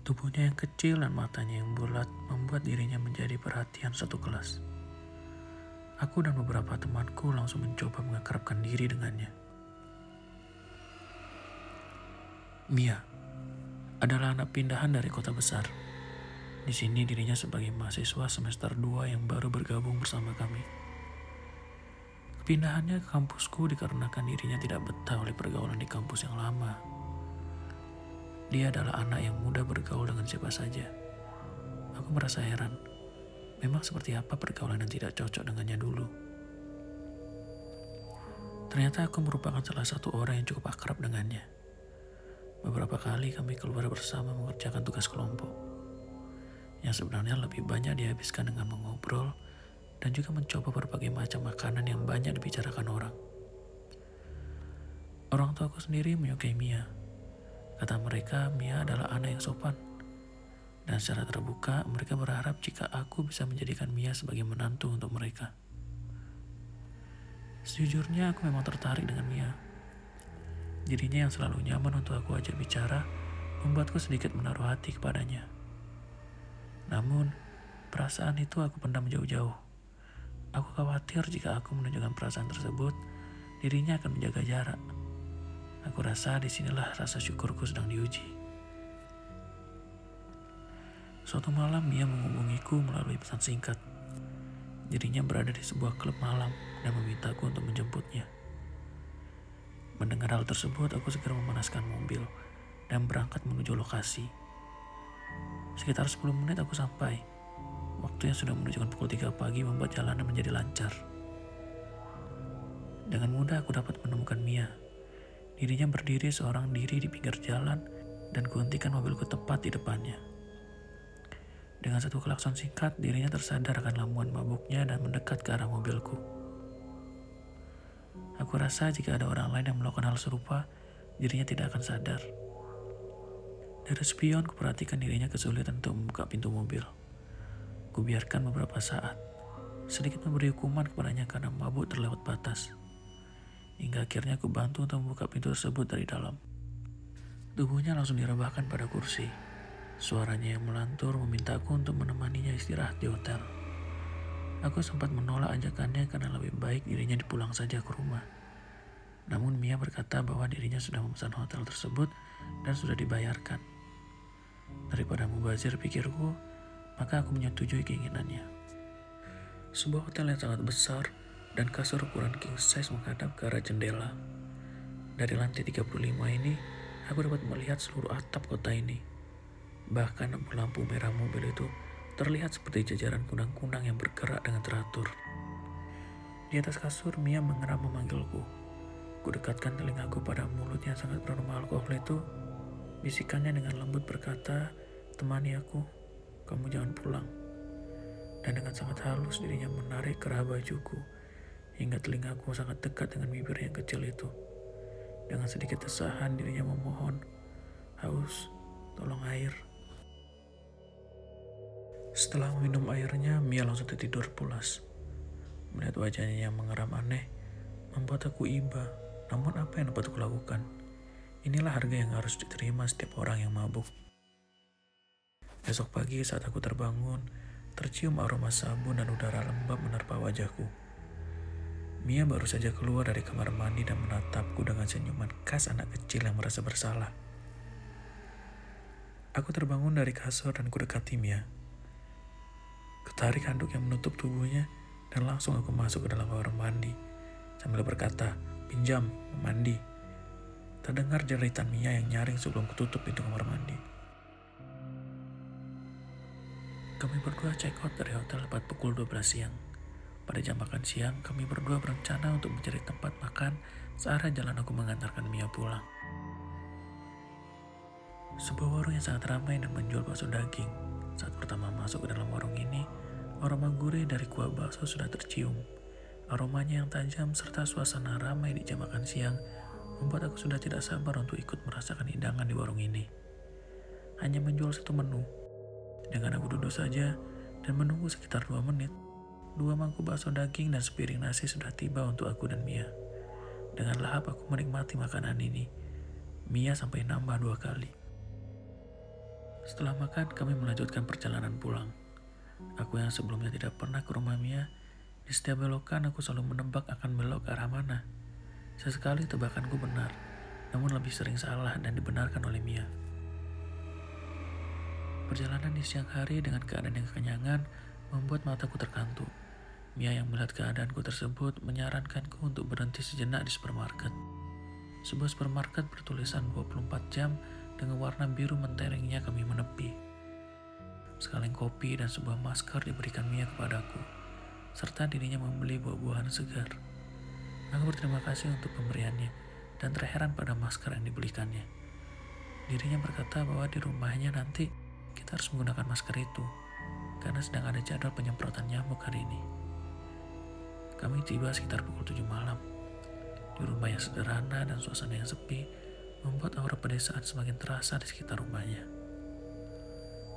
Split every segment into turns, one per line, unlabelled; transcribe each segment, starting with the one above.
Tubuhnya yang kecil dan matanya yang bulat membuat dirinya menjadi perhatian satu kelas. Aku dan beberapa temanku langsung mencoba mengakrabkan diri dengannya. Mia adalah anak pindahan dari kota besar. Di sini dirinya sebagai mahasiswa semester 2 yang baru bergabung bersama kami. Kepindahannya ke kampusku dikarenakan dirinya tidak betah oleh pergaulan di kampus yang lama. Dia adalah anak yang mudah bergaul dengan siapa saja. Aku merasa heran Memang seperti apa pergaulan yang tidak cocok dengannya dulu. Ternyata aku merupakan salah satu orang yang cukup akrab dengannya. Beberapa kali kami keluar bersama mengerjakan tugas kelompok. Yang sebenarnya lebih banyak dihabiskan dengan mengobrol dan juga mencoba berbagai macam makanan yang banyak dibicarakan orang. Orang tua aku sendiri menyukai Mia. Kata mereka, Mia adalah anak yang sopan dan secara terbuka, mereka berharap jika aku bisa menjadikan Mia sebagai menantu untuk mereka. Sejujurnya aku memang tertarik dengan Mia. Dirinya yang selalu nyaman untuk aku ajak bicara, membuatku sedikit menaruh hati kepadanya. Namun, perasaan itu aku pendam jauh-jauh. Aku khawatir jika aku menunjukkan perasaan tersebut, dirinya akan menjaga jarak. Aku rasa di sinilah rasa syukurku sedang diuji. Suatu malam Mia menghubungiku melalui pesan singkat. Dirinya berada di sebuah klub malam dan memintaku untuk menjemputnya. Mendengar hal tersebut, aku segera memanaskan mobil dan berangkat menuju lokasi. Sekitar 10 menit aku sampai. Waktu yang sudah menunjukkan pukul 3 pagi membuat jalanan menjadi lancar. Dengan mudah aku dapat menemukan Mia. Dirinya berdiri seorang diri di pinggir jalan dan kuhentikan mobilku tepat di depannya. Dengan satu klakson singkat, dirinya tersadar akan lamuan mabuknya dan mendekat ke arah mobilku. Aku rasa jika ada orang lain yang melakukan hal serupa, dirinya tidak akan sadar. Dari spion, kuperhatikan dirinya kesulitan untuk membuka pintu mobil. Kubiarkan beberapa saat, sedikit memberi hukuman kepadanya karena mabuk terlewat batas. Hingga akhirnya aku bantu untuk membuka pintu tersebut dari dalam. Tubuhnya langsung direbahkan pada kursi. Suaranya yang melantur memintaku untuk menemaninya istirahat di hotel. Aku sempat menolak ajakannya karena lebih baik dirinya dipulang saja ke rumah. Namun Mia berkata bahwa dirinya sudah memesan hotel tersebut dan sudah dibayarkan. Daripada mubazir pikirku, maka aku menyetujui keinginannya. Sebuah hotel yang sangat besar dan kasur ukuran king size menghadap ke arah jendela. Dari lantai 35 ini, aku dapat melihat seluruh atap kota ini. Bahkan lampu merah mobil itu terlihat seperti jajaran kunang-kunang yang bergerak dengan teratur. Di atas kasur, Mia mengeram memanggilku. Kudekatkan telingaku pada mulut yang sangat beraroma alkohol itu. Bisikannya dengan lembut berkata, temani aku, kamu jangan pulang. Dan dengan sangat halus dirinya menarik kerah bajuku, hingga telingaku sangat dekat dengan bibir yang kecil itu. Dengan sedikit desahan dirinya memohon, haus, tolong air. Setelah meminum airnya, Mia langsung tertidur pulas. Melihat wajahnya yang mengeram aneh, membuat aku iba. Namun apa yang dapat aku lakukan? Inilah harga yang harus diterima setiap orang yang mabuk. Besok pagi saat aku terbangun, tercium aroma sabun dan udara lembab menerpa wajahku. Mia baru saja keluar dari kamar mandi dan menatapku dengan senyuman khas anak kecil yang merasa bersalah. Aku terbangun dari kasur dan kudekati Mia. Ketarik handuk yang menutup tubuhnya dan langsung aku masuk ke dalam kamar mandi sambil berkata, pinjam, mandi. Terdengar jeritan Mia yang nyaring sebelum kututup pintu kamar mandi. Kami berdua check out dari hotel tepat pukul 12 siang. Pada jam makan siang, kami berdua berencana untuk mencari tempat makan searah jalan aku mengantarkan Mia pulang. Sebuah warung yang sangat ramai dan menjual bakso daging saat pertama masuk ke dalam warung ini, aroma gurih dari kuah bakso sudah tercium. Aromanya yang tajam serta suasana ramai di jam makan siang membuat aku sudah tidak sabar untuk ikut merasakan hidangan di warung ini. Hanya menjual satu menu. Dengan aku duduk saja dan menunggu sekitar dua menit, dua mangkuk bakso daging dan sepiring nasi sudah tiba untuk aku dan Mia. Dengan lahap aku menikmati makanan ini. Mia sampai nambah dua kali. Setelah makan, kami melanjutkan perjalanan pulang. Aku yang sebelumnya tidak pernah ke rumah Mia, di setiap belokan aku selalu menebak akan belok ke arah mana. Sesekali tebakanku benar, namun lebih sering salah dan dibenarkan oleh Mia. Perjalanan di siang hari dengan keadaan yang kekenyangan membuat mataku terkantuk. Mia yang melihat keadaanku tersebut menyarankanku untuk berhenti sejenak di supermarket. Sebuah supermarket bertulisan 24 jam dengan warna biru menterengnya kami menepi. Sekaleng kopi dan sebuah masker diberikan Mia kepadaku, serta dirinya membeli buah-buahan segar. Aku berterima kasih untuk pemberiannya dan terheran pada masker yang dibelikannya. Dirinya berkata bahwa di rumahnya nanti kita harus menggunakan masker itu, karena sedang ada jadwal penyemprotan nyamuk hari ini. Kami tiba sekitar pukul 7 malam. Di rumah yang sederhana dan suasana yang sepi, membuat aura pedesaan semakin terasa di sekitar rumahnya.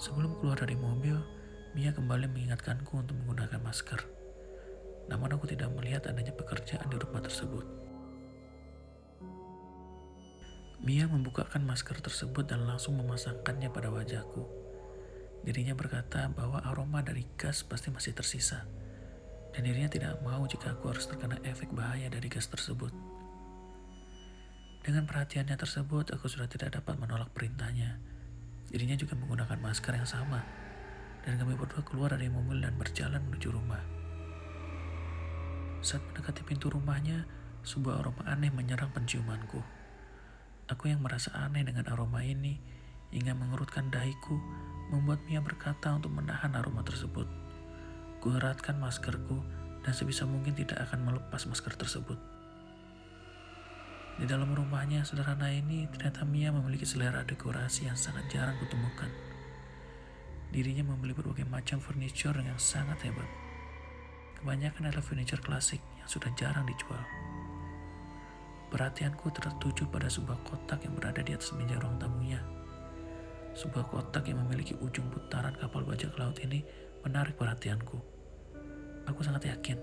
Sebelum keluar dari mobil, Mia kembali mengingatkanku untuk menggunakan masker. Namun aku tidak melihat adanya pekerjaan di rumah tersebut. Mia membukakan masker tersebut dan langsung memasangkannya pada wajahku. Dirinya berkata bahwa aroma dari gas pasti masih tersisa. Dan dirinya tidak mau jika aku harus terkena efek bahaya dari gas tersebut. Dengan perhatiannya tersebut, aku sudah tidak dapat menolak perintahnya. Dirinya juga menggunakan masker yang sama. Dan kami berdua keluar dari mobil dan berjalan menuju rumah. Saat mendekati pintu rumahnya, sebuah aroma aneh menyerang penciumanku. Aku yang merasa aneh dengan aroma ini, hingga mengerutkan dahiku, membuat Mia berkata untuk menahan aroma tersebut. Kueratkan maskerku, dan sebisa mungkin tidak akan melepas masker tersebut. Di dalam rumahnya sederhana ini, ternyata Mia memiliki selera dekorasi yang sangat jarang kutemukan. Dirinya membeli berbagai macam furniture yang sangat hebat. Kebanyakan adalah furniture klasik yang sudah jarang dijual. Perhatianku tertuju pada sebuah kotak yang berada di atas meja ruang tamunya. Sebuah kotak yang memiliki ujung putaran kapal bajak laut ini menarik perhatianku. Aku sangat yakin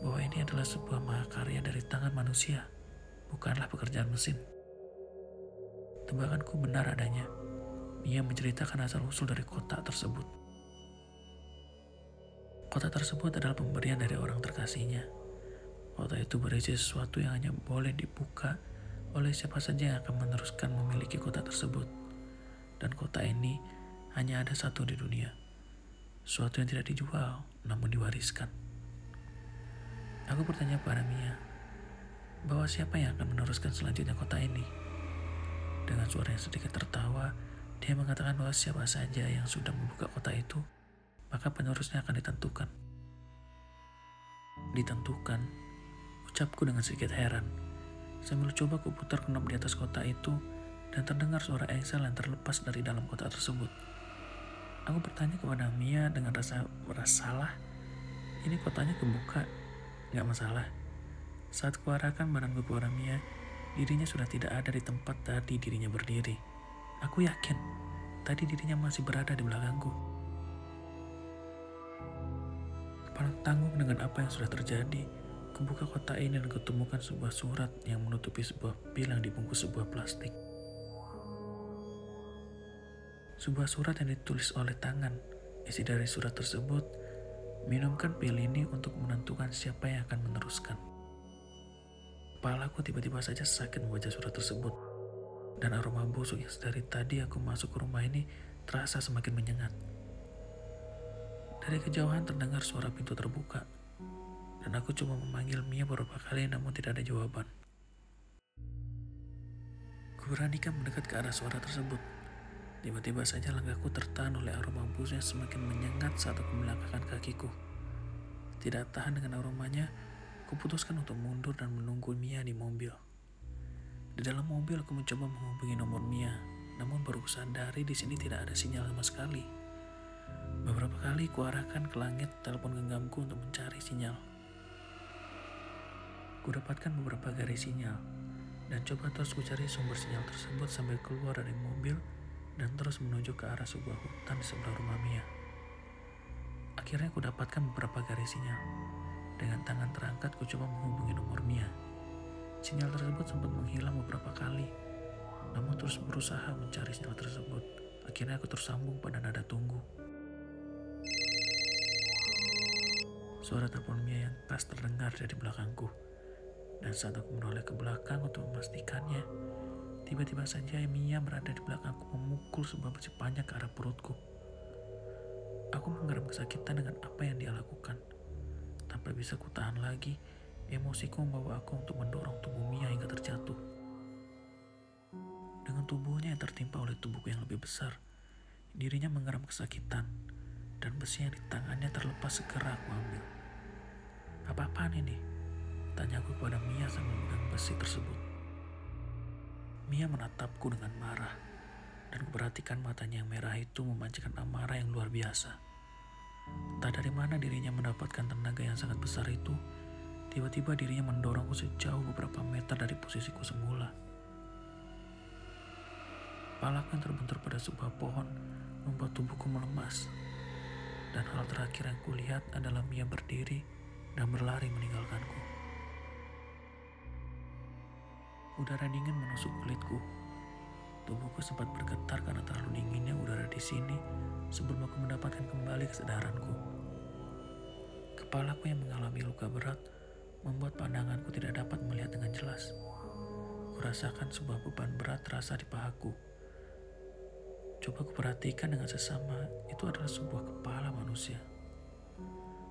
bahwa ini adalah sebuah mahakarya dari tangan manusia bukanlah pekerjaan mesin. Tebakanku benar adanya. Mia menceritakan asal-usul dari kotak tersebut. Kotak tersebut adalah pemberian dari orang terkasihnya. Kotak itu berisi sesuatu yang hanya boleh dibuka oleh siapa saja yang akan meneruskan memiliki kotak tersebut. Dan kotak ini hanya ada satu di dunia. Suatu yang tidak dijual, namun diwariskan. Aku bertanya pada Mia, bahwa siapa yang akan meneruskan selanjutnya kota ini. Dengan suara yang sedikit tertawa, dia mengatakan bahwa siapa saja yang sudah membuka kota itu, maka penerusnya akan ditentukan. Ditentukan, ucapku dengan sedikit heran. Sambil coba kuputar kenop di atas kota itu, dan terdengar suara Excel yang terlepas dari dalam kota tersebut. Aku bertanya kepada Mia dengan rasa merasa salah. Ini kotanya kebuka, nggak masalah. Saat kuarahkan badanku ke Mia, dirinya sudah tidak ada di tempat tadi dirinya berdiri. Aku yakin, tadi dirinya masih berada di belakangku. Kepala tanggung dengan apa yang sudah terjadi, kubuka kotak ini dan ketemukan sebuah surat yang menutupi sebuah pil yang dibungkus sebuah plastik. Sebuah surat yang ditulis oleh tangan. Isi dari surat tersebut, minumkan pil ini untuk menentukan siapa yang akan meneruskan. Kepalaku tiba-tiba saja sakit membaca surat tersebut. Dan aroma busuk yang dari tadi aku masuk ke rumah ini terasa semakin menyengat. Dari kejauhan terdengar suara pintu terbuka. Dan aku cuma memanggil Mia beberapa kali namun tidak ada jawaban. Kuberanikan mendekat ke arah suara tersebut. Tiba-tiba saja langkahku tertahan oleh aroma busuk yang semakin menyengat saat aku melangkahkan kakiku. Tidak tahan dengan aromanya, Kuputuskan untuk mundur dan menunggu Mia di mobil. Di dalam mobil aku mencoba menghubungi nomor Mia, namun baru sadari di sini tidak ada sinyal sama sekali. Beberapa kali kuarahkan ke langit telepon genggamku untuk mencari sinyal. Kudapatkan beberapa garis sinyal dan coba terus kucari sumber sinyal tersebut sampai keluar dari mobil dan terus menuju ke arah sebuah hutan di sebelah rumah Mia. Akhirnya kudapatkan beberapa garis sinyal dengan tangan terangkat, ku coba menghubungi nomor Mia. Sinyal tersebut sempat menghilang beberapa kali, namun terus berusaha mencari sinyal tersebut. Akhirnya Akhirnya aku tersambung pada nada tunggu. Suara telepon Mia yang keras terdengar dari belakangku. Dan saat aku menoleh ke belakang untuk memastikannya, tiba-tiba saja Mia berada di belakangku memukul sebuah besi panjang ke arah perutku. Aku menggeram kesakitan dengan apa yang dia lakukan. Tanpa bisa kutahan lagi, emosiku membawa aku untuk mendorong tubuh Mia hingga terjatuh. Dengan tubuhnya yang tertimpa oleh tubuhku yang lebih besar, dirinya menggeram kesakitan, dan besi yang di tangannya terlepas segera aku ambil. Apa-apaan ini? Tanyaku kepada Mia sambil memegang besi tersebut. Mia menatapku dengan marah, dan kuperhatikan matanya yang merah itu memancarkan amarah yang luar biasa. Tak dari mana dirinya mendapatkan tenaga yang sangat besar itu, tiba-tiba dirinya mendorongku sejauh beberapa meter dari posisiku semula. Palaku yang terbentur pada sebuah pohon membuat tubuhku melemas. Dan hal terakhir yang kulihat adalah Mia berdiri dan berlari meninggalkanku. Udara dingin menusuk kulitku. Tubuhku sempat bergetar karena terlalu dinginnya udara di sini sebelum aku mendapatkan kembali kesadaranku. Kepalaku yang mengalami luka berat membuat pandanganku tidak dapat melihat dengan jelas. Kurasakan sebuah beban berat terasa di pahaku. Coba kuperhatikan dengan sesama, itu adalah sebuah kepala manusia.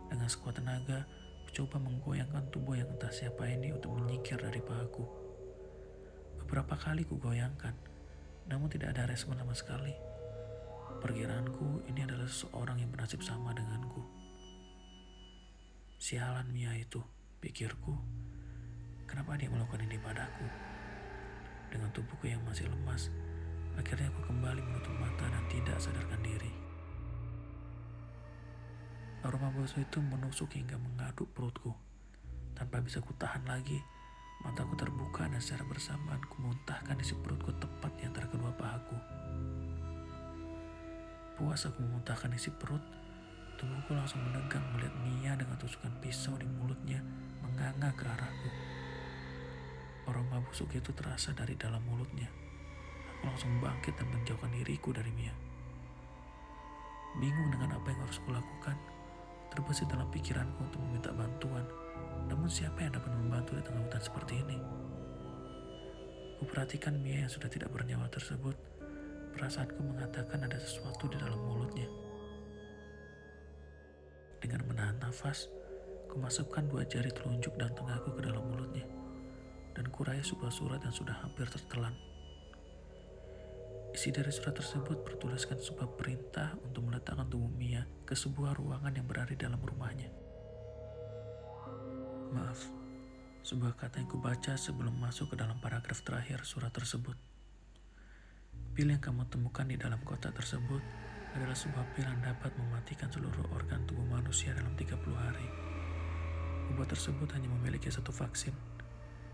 Dengan sekuat tenaga, Coba menggoyangkan tubuh yang entah siapa ini untuk menyingkir dari pahaku. Beberapa kali ku goyangkan, namun tidak ada respon sama sekali. Perkiraanku ini adalah seseorang yang bernasib sama denganku. Sialan Mia itu, pikirku. Kenapa dia melakukan ini padaku? Dengan tubuhku yang masih lemas, akhirnya aku kembali menutup mata dan tidak sadarkan diri. Aroma busuk itu menusuk hingga mengaduk perutku. Tanpa bisa kutahan lagi, mataku terbuka dan secara bersamaan kumuntahkan isi perutku tepat di antara kedua pahaku. Puas aku memuntahkan isi perut, tubuhku langsung menegang melihat Mia dengan tusukan pisau di mulutnya menganga ke arahku. Aroma busuk itu terasa dari dalam mulutnya. Aku langsung bangkit dan menjauhkan diriku dari Mia. Bingung dengan apa yang harus kulakukan, Terbesit dalam pikiranku untuk meminta bantuan, namun siapa yang dapat membantu di tengah hutan seperti ini? Kuperhatikan Mia yang sudah tidak bernyawa tersebut, perasaanku mengatakan ada sesuatu di dalam mulutnya. Dengan menahan nafas, kumasukkan dua jari telunjuk dan tengahku ke dalam mulutnya, dan kurai sebuah surat yang sudah hampir tertelan. Isi dari surat tersebut bertuliskan sebuah perintah untuk meletakkan tubuh Mia ke sebuah ruangan yang berada dalam rumahnya. Maaf, sebuah kata yang kubaca sebelum masuk ke dalam paragraf terakhir surat tersebut. Pil yang kamu temukan di dalam kotak tersebut adalah sebuah pil yang dapat mematikan seluruh organ tubuh manusia dalam 30 hari. Obat tersebut hanya memiliki satu vaksin.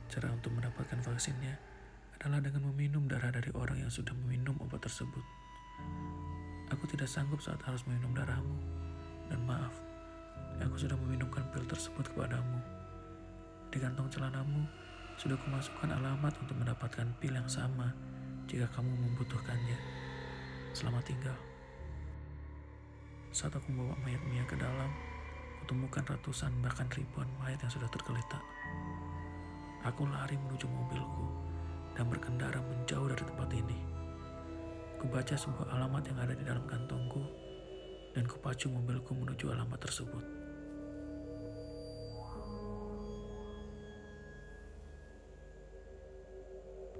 Cara untuk mendapatkan vaksinnya adalah dengan meminum darah dari orang yang sudah meminum obat tersebut. Aku tidak sanggup saat harus meminum darahmu, dan maaf, aku sudah meminumkan pil tersebut kepadamu. Di kantong celanamu, sudah kumasukkan alamat untuk mendapatkan pil yang sama jika kamu membutuhkannya. Selamat tinggal. Saat aku membawa mayat Mia ke dalam, kutemukan ratusan bahkan ribuan mayat yang sudah tergeletak. Aku lari menuju mobilku dan berkendara menjauh dari tempat ini. Kubaca sebuah alamat yang ada di dalam kantongku dan kupacu mobilku menuju alamat tersebut.